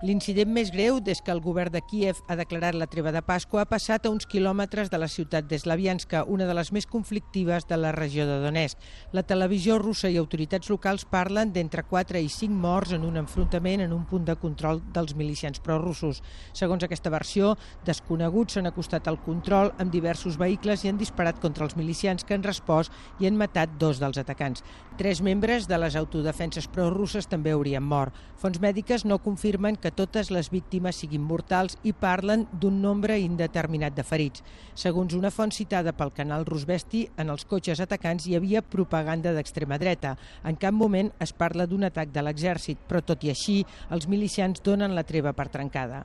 L'incident més greu des que el govern de Kiev ha declarat la treva de Pasqua ha passat a uns quilòmetres de la ciutat d'Eslavianska, una de les més conflictives de la regió de Donetsk. La televisió russa i autoritats locals parlen d'entre 4 i 5 morts en un enfrontament en un punt de control dels milicians prorussos. Segons aquesta versió, desconeguts s'han acostat al control amb diversos vehicles i han disparat contra els milicians que han respost i han matat dos dels atacants. Tres membres de les autodefenses prorusses també haurien mort. Fons mèdiques no confirmen que totes les víctimes siguin mortals i parlen d'un nombre indeterminat de ferits. Segons una font citada pel canal Rusvesti, en els cotxes atacants hi havia propaganda d'extrema dreta. En cap moment es parla d'un atac de l'exèrcit, però tot i així, els milicians donen la treva per trencada.